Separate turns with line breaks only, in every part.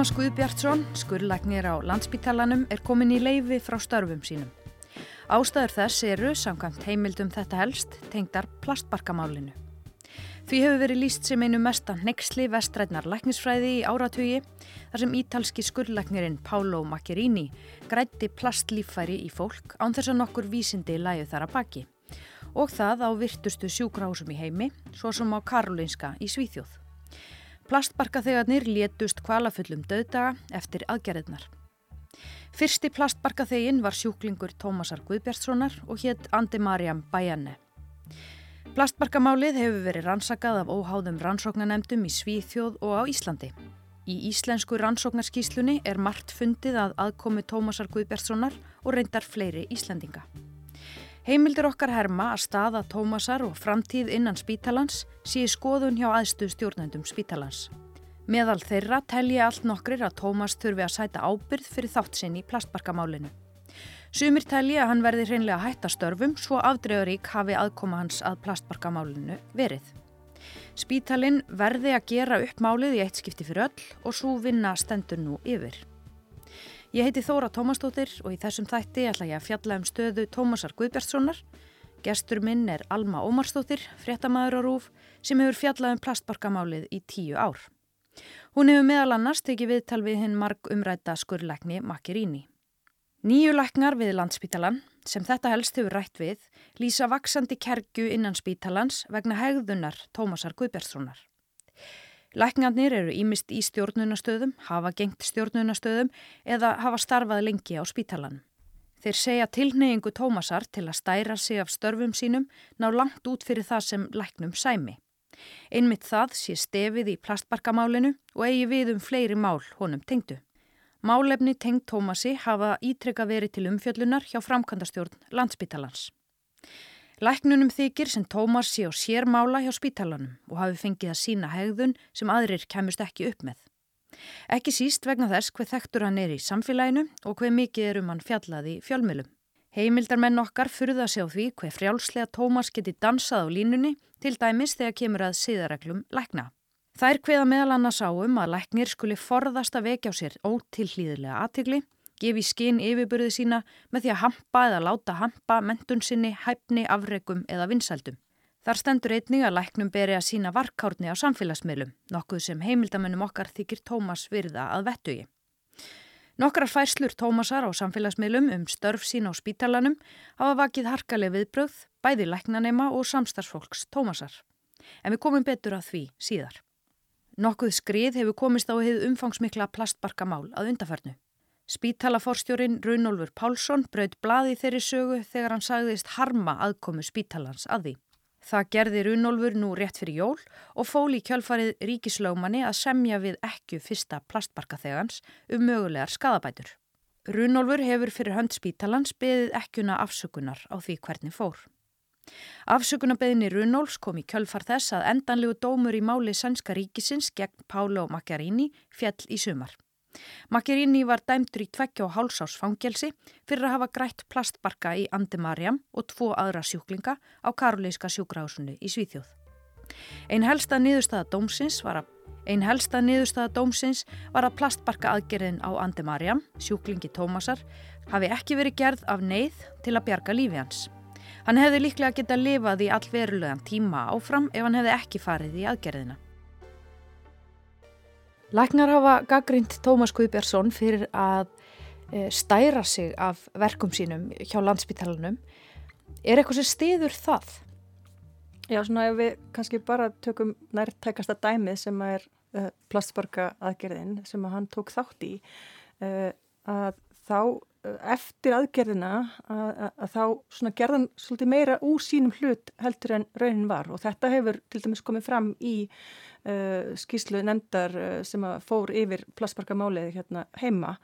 Tómas Guðbjartsson, skurrlagnir á landsbítalanum, er komin í leifi frá störfum sínum. Ástæður þess eru, samkvæmt heimildum þetta helst, tengdar plastbarkamálinu. Því hefur verið líst sem einu mestan nexli vestrætnar læknisfræði í áratugi þar sem ítalski skurrlæknirinn Pálo Macchiarini grætti plastlíffæri í fólk án þess að nokkur vísindi lægu þar að baki og það á virtustu sjúkrahúsum í heimi svo sem á Karolinska í Svíþjóð. Plastbarkaþegarnir létust kvalafullum döðdaga eftir aðgerðirnar. Fyrsti plastbarkaþegin var sjúklingur Tómasar Guðbjartssonar og hétt Andi Mariam Bajane. Plastbarkamálið hefur verið rannsakað af óháðum rannsóknanemdum í Svíþjóð og á Íslandi. Í íslensku rannsóknarskíslunni er margt fundið að aðkomi Tómasar Guðbertssonar og reyndar fleiri Íslandinga. Heimildir okkar herma að staða Tómasar og framtíð innan spítalans sé skoðun hjá aðstu stjórnendum spítalans. Meðal þeirra telja allt nokkrir að Tómas þurfi að sæta ábyrð fyrir þátt sinn í plastbarkamálinu. Sumir telji að hann verði hreinlega að hætta störfum svo afdreifurík hafi aðkoma hans að plastbarkamálinu verið. Spítalinn verði að gera upp málið í eitt skipti fyrir öll og svo vinna stendur nú yfir. Ég heiti Þóra Tómastóttir og í þessum þætti ætla ég að fjalla um stöðu Tómasar Guðbjartssonar. Gestur minn er Alma Ómarstóttir, fréttamaður á Rúf, sem hefur fjallað um plastbarkamálið í tíu ár. Hún hefur meðal annars tekið viðtal við hinn marg umræta skurleikni Makiríni. Nýju læknar við landspítalan, sem þetta helst hefur rætt við, lýsa vaksandi kergu innan spítalans vegna hegðunar Tómasar Guðbergssonar. Læknarnir eru ímist í stjórnunastöðum, hafa gengt stjórnunastöðum eða hafa starfað lengi á spítalan. Þeir segja tilneyingu Tómasar til að stæra sig af störfum sínum ná langt út fyrir það sem læknum sæmi. Einmitt það sé stefið í plastbarkamálinu og eigi við um fleiri mál honum tengdu. Málefni tengt Tómasi hafa ítrekka verið til umfjöllunar hjá framkvæmdastjórn landsbítalans. Læknunum þykir sem Tómas sé á sérmála hjá spítalanum og hafi fengið að sína hegðun sem aðrir kemust ekki upp með. Ekki síst vegna þess hver þektur hann er í samfélaginu og hver mikið er um hann fjallaði fjölmjölum. Heimildarmenn okkar furða sig á því hver frjálslega Tómas geti dansað á línunni til dæmis þegar kemur að siðareglum lækna. Þær hveða meðal annars á um að læknir skuli forðast að vekja á sér ótillýðilega aðtigli, gefi skinn yfirbyrði sína með því að hampa eða láta hampa mentun sinni, hæfni, afregum eða vinsældum. Þar stendur einning að læknum beri að sína varkárni á samfélagsmiðlum, nokkuð sem heimildamennum okkar þykir Tómas virða að vettugi. Nokkrar færslur Tómasar á samfélagsmiðlum um störf sín á spítalanum hafa vakið harkaleg viðbröð, bæði læknanema og samstarfsfólks Tómasar. En við komum betur að því síðar. Nokkuð skrið hefur komist á heið umfangsmikla plastbarkamál að undarfernu. Spítalaforstjórin Runolfur Pálsson braut blaði þeirri sögu þegar hann sagðist harma aðkomu spítalans að því. Það gerði Runolfur nú rétt fyrir jól og fól í kjálfarið ríkislögmanni að semja við ekku fyrsta plastbarkaþegans um mögulegar skadabætur. Runolfur hefur fyrir hönd spítalans beðið ekkuna afsökunar á því hvernig fór. Afsökunarbeðinni Runóls kom í kjölfar þess að endanlegu dómur í máli Sænska ríkisins gegn Pálo Macchiarini fjall í sumar. Macchiarini var dæmdur í tveggja og hálsás fangelsi fyrir að hafa grætt plastbarka í Andemarjam og tvo aðra sjúklinga á Karolinska sjúkrahúsunni í Svíþjóð. Einn helsta niðurstaða dómsins var að Einn helsta niðurstaða dómsins var að plastbarka aðgerðin á Andemarjam, sjúklingi Tómasar, hafi ekki verið gerð af neyð til að bjarga lífi hans. Hann hefði líklega getað lifað í allverulegan tíma áfram ef hann hefði ekki farið í aðgerðina. Læknar hafa gaggrind Tómas Guðbjörnsson fyrir að e, stæra sig af verkum sínum hjá landsbytalanum. Er eitthvað sem stiður það?
Já, svona ef við kannski bara tökum nærtækasta dæmið sem er uh, plastbarka aðgerðin sem að hann tók þátt í uh, að þá eftir aðgerðina að, að, að þá gerðan svolítið meira úr sínum hlut heldur en raunin var. Og þetta hefur til dæmis komið fram í uh, skýslu nefndar uh, sem fór yfir plassparkamálið hérna heima.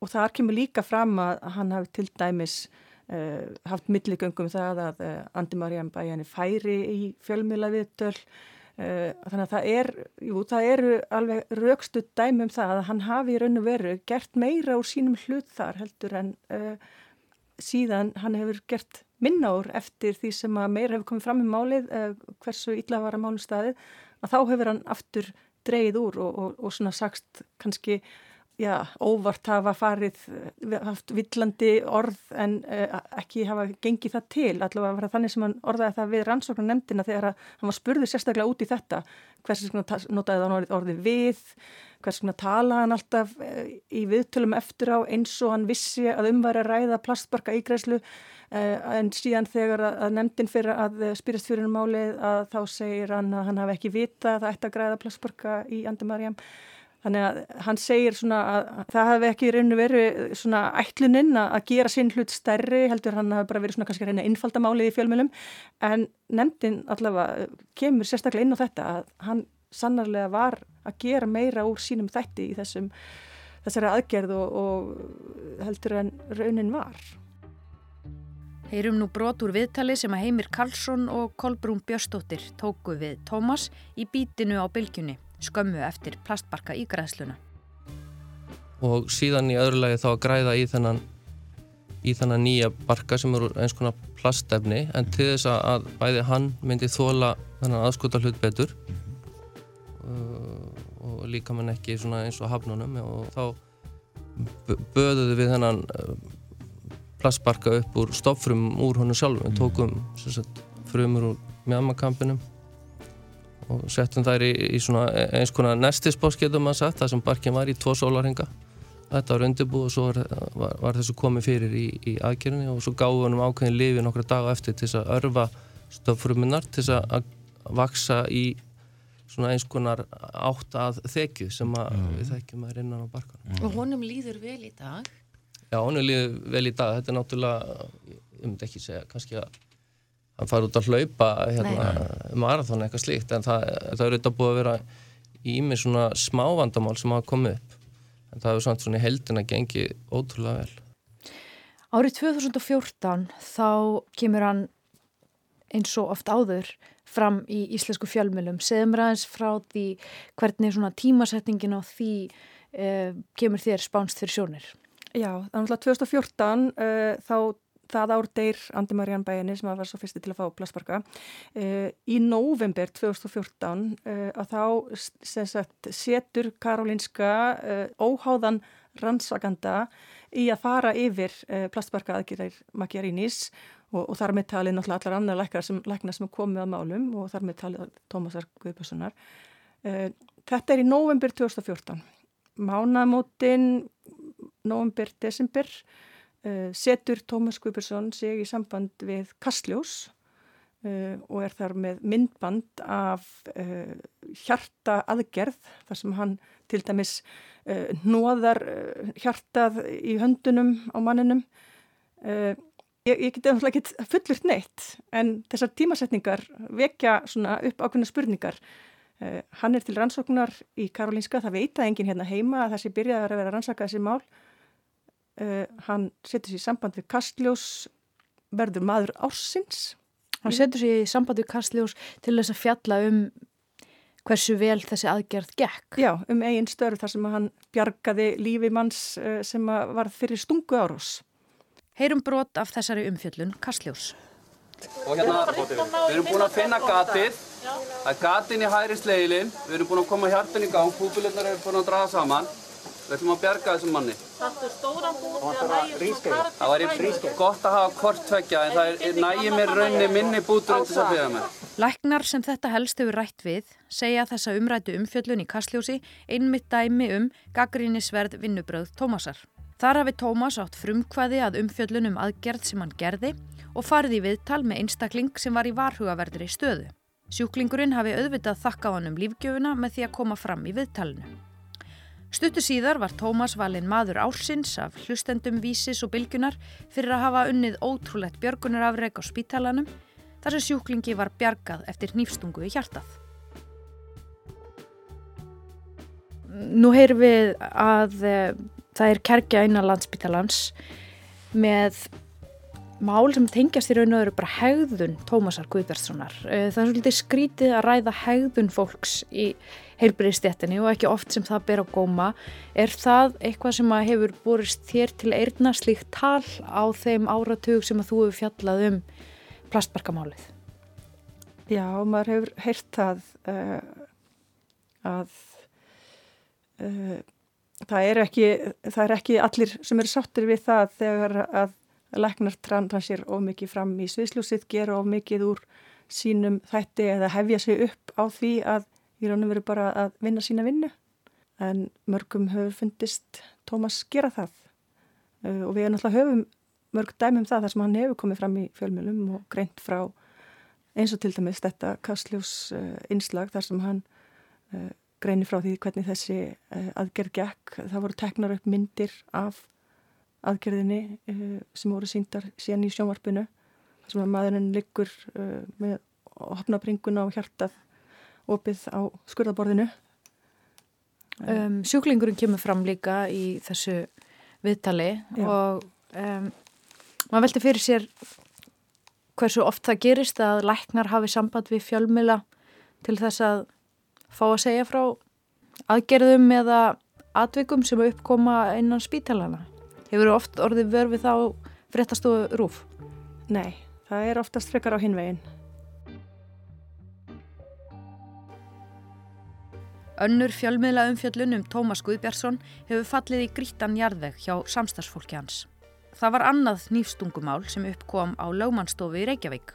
Og þar kemur líka fram að hann hafi til dæmis uh, haft milligöngum um það að Andi Marjan Bæjani færi í fjölmjöla viðtöl Eh, þannig að það er, jú, það eru alveg raukstu dæmi um það að hann hafi í raun og veru gert meira úr sínum hlut þar heldur en uh, síðan hann hefur gert minna úr eftir því sem að meira hefur komið fram í málið, uh, hversu illa var að málu staðið, að þá hefur hann aftur dreyið úr og, og, og svona sagst kannski já, óvart hafa farið, haft villandi orð en uh, ekki hafa gengið það til, allavega var það þannig sem hann orðaði það við rannsóknar nefndina þegar hann var spurðið sérstaklega út í þetta. Hvers vegna notaði hann orðið, orðið við? Hvers vegna talaði hann alltaf uh, í viðtölum eftir á eins og hann vissi að umværi að ræða plastbarka ígræslu uh, en síðan þegar að, að nefndin fyrir að spyrjast fyrir um málið að þá segir hann að hann hafi ekki vita að það ætti að græða plastbarka í Andimarjam Þannig að hann segir að það hefði ekki reynu verið ætluninn að gera sinn hlut stærri heldur hann hafi bara verið kannski reyna innfaldamálið í fjölmjölum en nefndin allavega kemur sérstaklega inn á þetta að hann sannarlega var að gera meira úr sínum þætti í þessum þessari aðgerð og, og heldur en raunin var.
Heyrum nú brot úr viðtali sem að Heimir Karlsson og Kolbrún Björstóttir tóku við Tómas í bítinu á bylgjunni skömmu eftir plastbarka í græðsluna.
Og síðan í öðru lagi þá að græða í þennan, í þennan nýja barka sem eru eins konar plastefni. En til þess að bæði hann myndi þóla þennan aðskota hlut betur uh, og líka mann ekki eins og hafnunum og þá böðuðu við þennan uh, plastbarka upp úr stofnfrum úr honum sjálfum, tókum sagt, frumur úr mjamakampinum og settum þær í, í svona eins konar nestisbóks getur maður sagt, það sem barkinn var í tvo sólarhinga þetta var undirbúið og svo var, var, var þessu komið fyrir í, í aðgerðinni og svo gáðum við um ákveðin lifi nokkra daga eftir til þess að örfa stofruminnar til þess að vaksa í svona eins konar átt að þekju sem að mm. við þekkjum að er innan á barkanum.
Mm. Og honum líður vel í dag?
Já, honum líður vel í dag. Þetta er náttúrulega, ég myndi ekki segja, kannski að að fara út að hlaupa hérna, marathón eitthvað slíkt en það, það er auðvitað búið að vera í mig svona smá vandamál sem hafa komið upp. En það hefur svona, svona heldin að gengi ótrúlega vel.
Árið 2014 þá kemur hann eins og oft áður fram í íslensku fjölmjölum segðum ræðins frá því hvernig svona tímasetningin á því eh, kemur þér spánst fyrir sjónir?
Já, þannig að 2014 uh, þá það ár deyr Andi Marjan Bæjani sem var svo fyrsti til að fá plastbarka. Uh, í november 2014 uh, að þá sagt, setur Karolinska uh, óháðan rannsakanda í að fara yfir uh, plastbarka aðgjörðar Makjarínis og, og þar með talið náttúrulega allar annar læknar sem, sem komið að málum og þar með talið Tómasar Guðbjörnssonar. Þetta er í november 2014. Mánamótin november-desember Uh, setur Tómas Guðbjörnsson sig í samband við Kastljós uh, og er þar með myndband af uh, hjarta aðgerð þar sem hann til dæmis nóðar hjartað í höndunum á manninum. Ég, ég geti náttúrulega ekki fullurt neitt en þessar tímasetningar vekja svona upp ákveðna spurningar. Hann er til rannsóknar í Karolinska, það veit að enginn hérna heima að þessi byrjaði að vera að rannsaka þessi mál Uh, hann setur sér í samband við Kastljós verður maður ársins.
Hann setur sér í samband við Kastljós til þess að fjalla um hversu vel þessi aðgerð gekk.
Já, um eigin störf þar sem hann bjargaði lífi manns uh, sem var fyrir stungu árós
Heyrum brot af þessari umfjöllun Kastljós.
Og hérna, við erum búin að finna gatið. Það er gatin í hæri sleilin. Við erum búin að koma hjartin í gang. Húbulirnar eru búin að draða saman Við ætlum að bjarga þessum manni.
Það er stóran búr eða nægir svo karabíl?
Það væri gott að hafa hvort tvekja en það er nægir mér raunni minni bútur undir þess að byggja mér.
Læknar sem þetta helst hefur rætt við segja þessa umrætu umfjöllun í Kastljósi einmitt dæmi um gaggrínisverð vinnubröð Tómasar. Þar hafi Tómas átt frumkvæði að umfjöllun um aðgerð sem hann gerði og farið í viðtal með einstakling sem var í varhugaverðri stöðu. Sjúklingurinn hafi auðvitað þakka á hann um lífgjöfuna með því að koma fram í viðtalinu. Stuttu síðar var Tómas valinn maður ársins af hlustendum vísis og bylgunar fyrir að hafa unnið ótrúlegt björgunarafreg á spítalanum þar sem sjúklingi var bjargað eftir nýfstungu í hjartað. Nú heyrum við að uh, það er kerkja innan landsspítalans með mál sem tengjast í raun og öru bara hegðun Tómasar Guðbergssonar. Uh, það er svolítið skrítið að ræða hegðun fólks í heilbriðstjættinni og ekki oft sem það ber á góma. Er það eitthvað sem hefur borist þér til eirna slíkt tal á þeim áratug sem að þú hefur fjallað um plastbarkamálið?
Já, maður hefur heyrt það uh, að uh, það er ekki, það er ekki allir sem eru sáttir við það þegar að læknar transir of mikið fram í sviðsljósið, gera of mikið úr sínum þætti eða hefja sig upp á því að í raunum veru bara að vinna sína vinnu. En mörgum höfur fundist Tómas gera það. Uh, og við náttúrulega höfum mörg dæmum það þar sem hann hefur komið fram í fjölmjölum og greint frá eins og til dæmis þetta Kastljós uh, innslag þar sem hann uh, greinir frá því hvernig þessi aðgerð gekk. Það voru teknar upp myndir af aðgerðinni sem voru síndar síðan í sjónvarpinu. Þar sem að maðurinn liggur með hopnabringuna og hjartað opið á skurðaborðinu.
Um, sjúklingurinn kemur fram líka í þessu viðtali Já. og um, maður veldi fyrir sér hversu oft það gerist að læknar hafi samband við fjölmila til þess að fá að segja frá aðgerðum eða atvikum sem uppkoma innan spítalana. Hefur oft orðið vörfið þá fréttastofu rúf?
Nei, það er oftast frekar á hinvegin.
Önnur fjölmiðla umfjöllun um Tómas Guðbjörnsson hefur fallið í grítan jarðveg hjá samstagsfólki hans. Það var annað nýfstungumál sem uppkom á lögmannstofu í Reykjavík.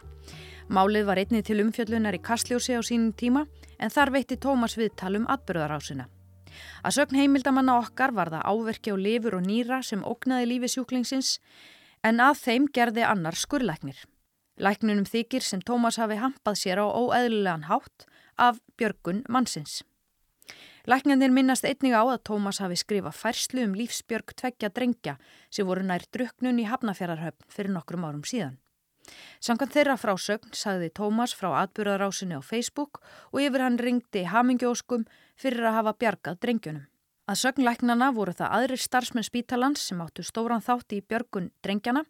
Málið var einnig til umfjöllunar í Kastljósi á sínum tíma en þar veitti Tómas viðtalum atbyrðarásina. Að sögn heimildamanna okkar var það áverki á lifur og nýra sem ógnaði lífi sjúklingsins en að þeim gerði annar skurleiknir. Læknunum þykir sem Tómas hafi hampað sér á óeðlulegan hátt af björgun mannsins. Læknjandir minnast einnig á að Tómas hafi skrifað færslu um lífsbjörg tveggja drengja sem voru nær druknun í Hafnafjörðarhöfn fyrir nokkrum árum síðan. Samkvæmt þeirra frásögn sagði Tómas frá atbyrðarásinni á Facebook og yfir hann ringdi hamingjóskum fyrir að hafa bjargað drengjunum. Að sögnlæknana voru það aðrir starfsmenn spítalans sem áttu stóran þátti í björgun drengjana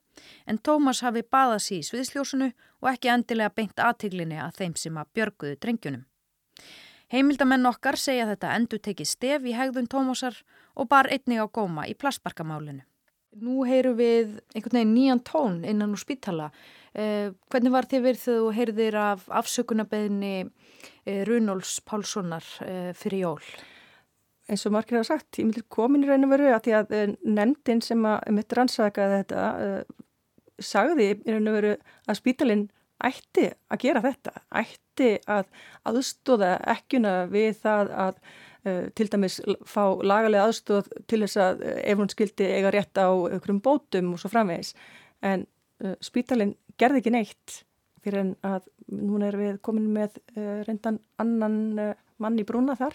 en Tómas hafi baðað sér í sviðsljósunu og ekki endilega beint aðtiglinni að þeim sem að björguðu drengjunum. Heimildamenn okkar segja þetta endur tekið stef í hegðun Tómasar og bar einnig á góma í plassbarkamálinu. Nú heyru við einhvern veginn nýjan tón innan úr spítala. Eh, hvernig var þið verið þegar þú heyrðir af afsökunarbeðinni eh, Runóls Pálssonar eh, fyrir jól?
Eins og margir hafa sagt, ég myndir komin í raun og veru að því að eh, nefndin sem að mitt rannsakaði þetta eh, sagði í raun og veru að spítalinn ætti að gera þetta, ætti að aðstóða ekkuna við það að uh, til dæmis fá lagalega aðstóð til þess að uh, ef hún skildi eiga rétt á einhverjum bótum og svo framvegis. En uh, spítalinn gerði ekki neitt fyrir en að núna er við komin með reyndan annan mann í brúna þar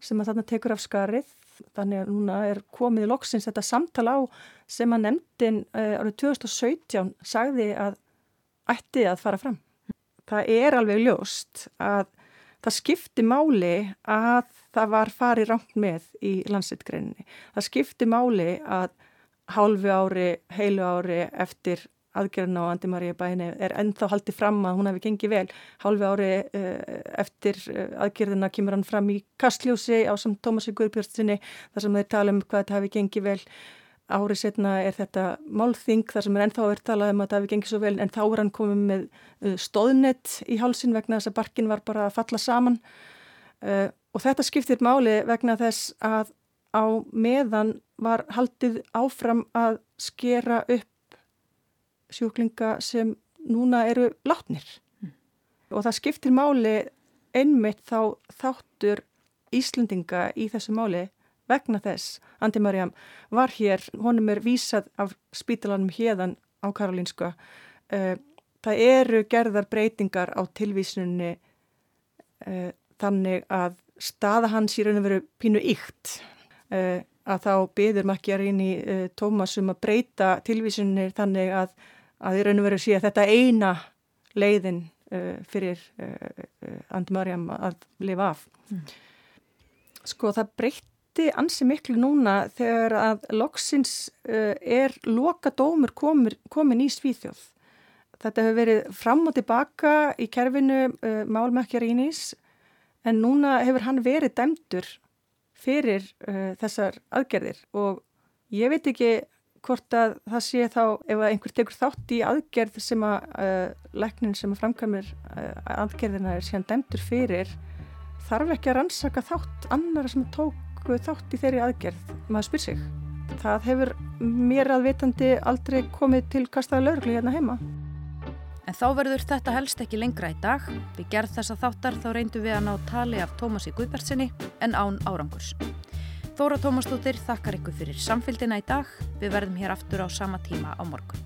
sem að þarna tekur af skarið. Þannig að núna er komið loksins þetta samtala á sem að nefndin árið 2017 sagði að ætti að fara fram. Það er alveg ljóst að það skipti máli að það var farið rangt með í landsittgreininni. Það skipti máli að hálfu ári, heilu ári eftir aðgerðin á Andi Maríu bæni er ennþá haldið fram að hún hefði gengið vel. Hálfu ári uh, eftir uh, aðgerðina kemur hann fram í Kastljósi á samt Tómasi Guðbjörnssoni þar sem þeir tala um hvað þetta hefði gengið vel. Árið setna er þetta málþing þar sem er ennþá verið talað um að það hefði gengið svo vel en þá er hann komið með uh, stóðnett í hálsin vegna þess að barkin var bara að falla saman uh, og þetta skiptir máli vegna þess að á meðan var haldið áfram að skera upp sjúklinga sem núna eru látnir mm. og það skiptir máli einmitt þá þáttur Íslendinga í þessu máli vegna þess, Andi Marjam var hér, honum er vísað af spítalanum hérðan á Karolínska uh, það eru gerðar breytingar á tilvísunni uh, þannig að staða hans í raun og veru pínu ykt uh, að þá byður makkjarinn í Tómas um að breyta tilvísunni þannig að, að í raun og veru sé að þetta eina leiðin fyrir Andi Marjam að lifa af mm. sko það breytt breytti ansi miklu núna þegar að loksins uh, er loka dómur komir, komin í Svíþjóð. Þetta hefur verið fram og tilbaka í kerfinu uh, málmækjar ínís en núna hefur hann verið dæmdur fyrir uh, þessar aðgerðir og ég veit ekki hvort að það sé þá ef einhver tekur þátt í aðgerð sem að leknin sem að framkvæmur aðgerðina er síðan dæmdur fyrir þarf ekki að rannsaka þátt annara sem tók tók þátt í þeirri aðgerð, maður spyr sig. Það hefur mér að vitandi aldrei komið til kastaða lauruglu hérna heima.
En þá verður þetta helst ekki lengra í dag. Við gerð þessa þáttar þá reyndum við að ná tali af Tómasi Guðbertsinni en án árangurs. Þóra Tómasdóttir þakkar ykkur fyrir samfélgina í dag. Við verðum hér aftur á sama tíma á morgun.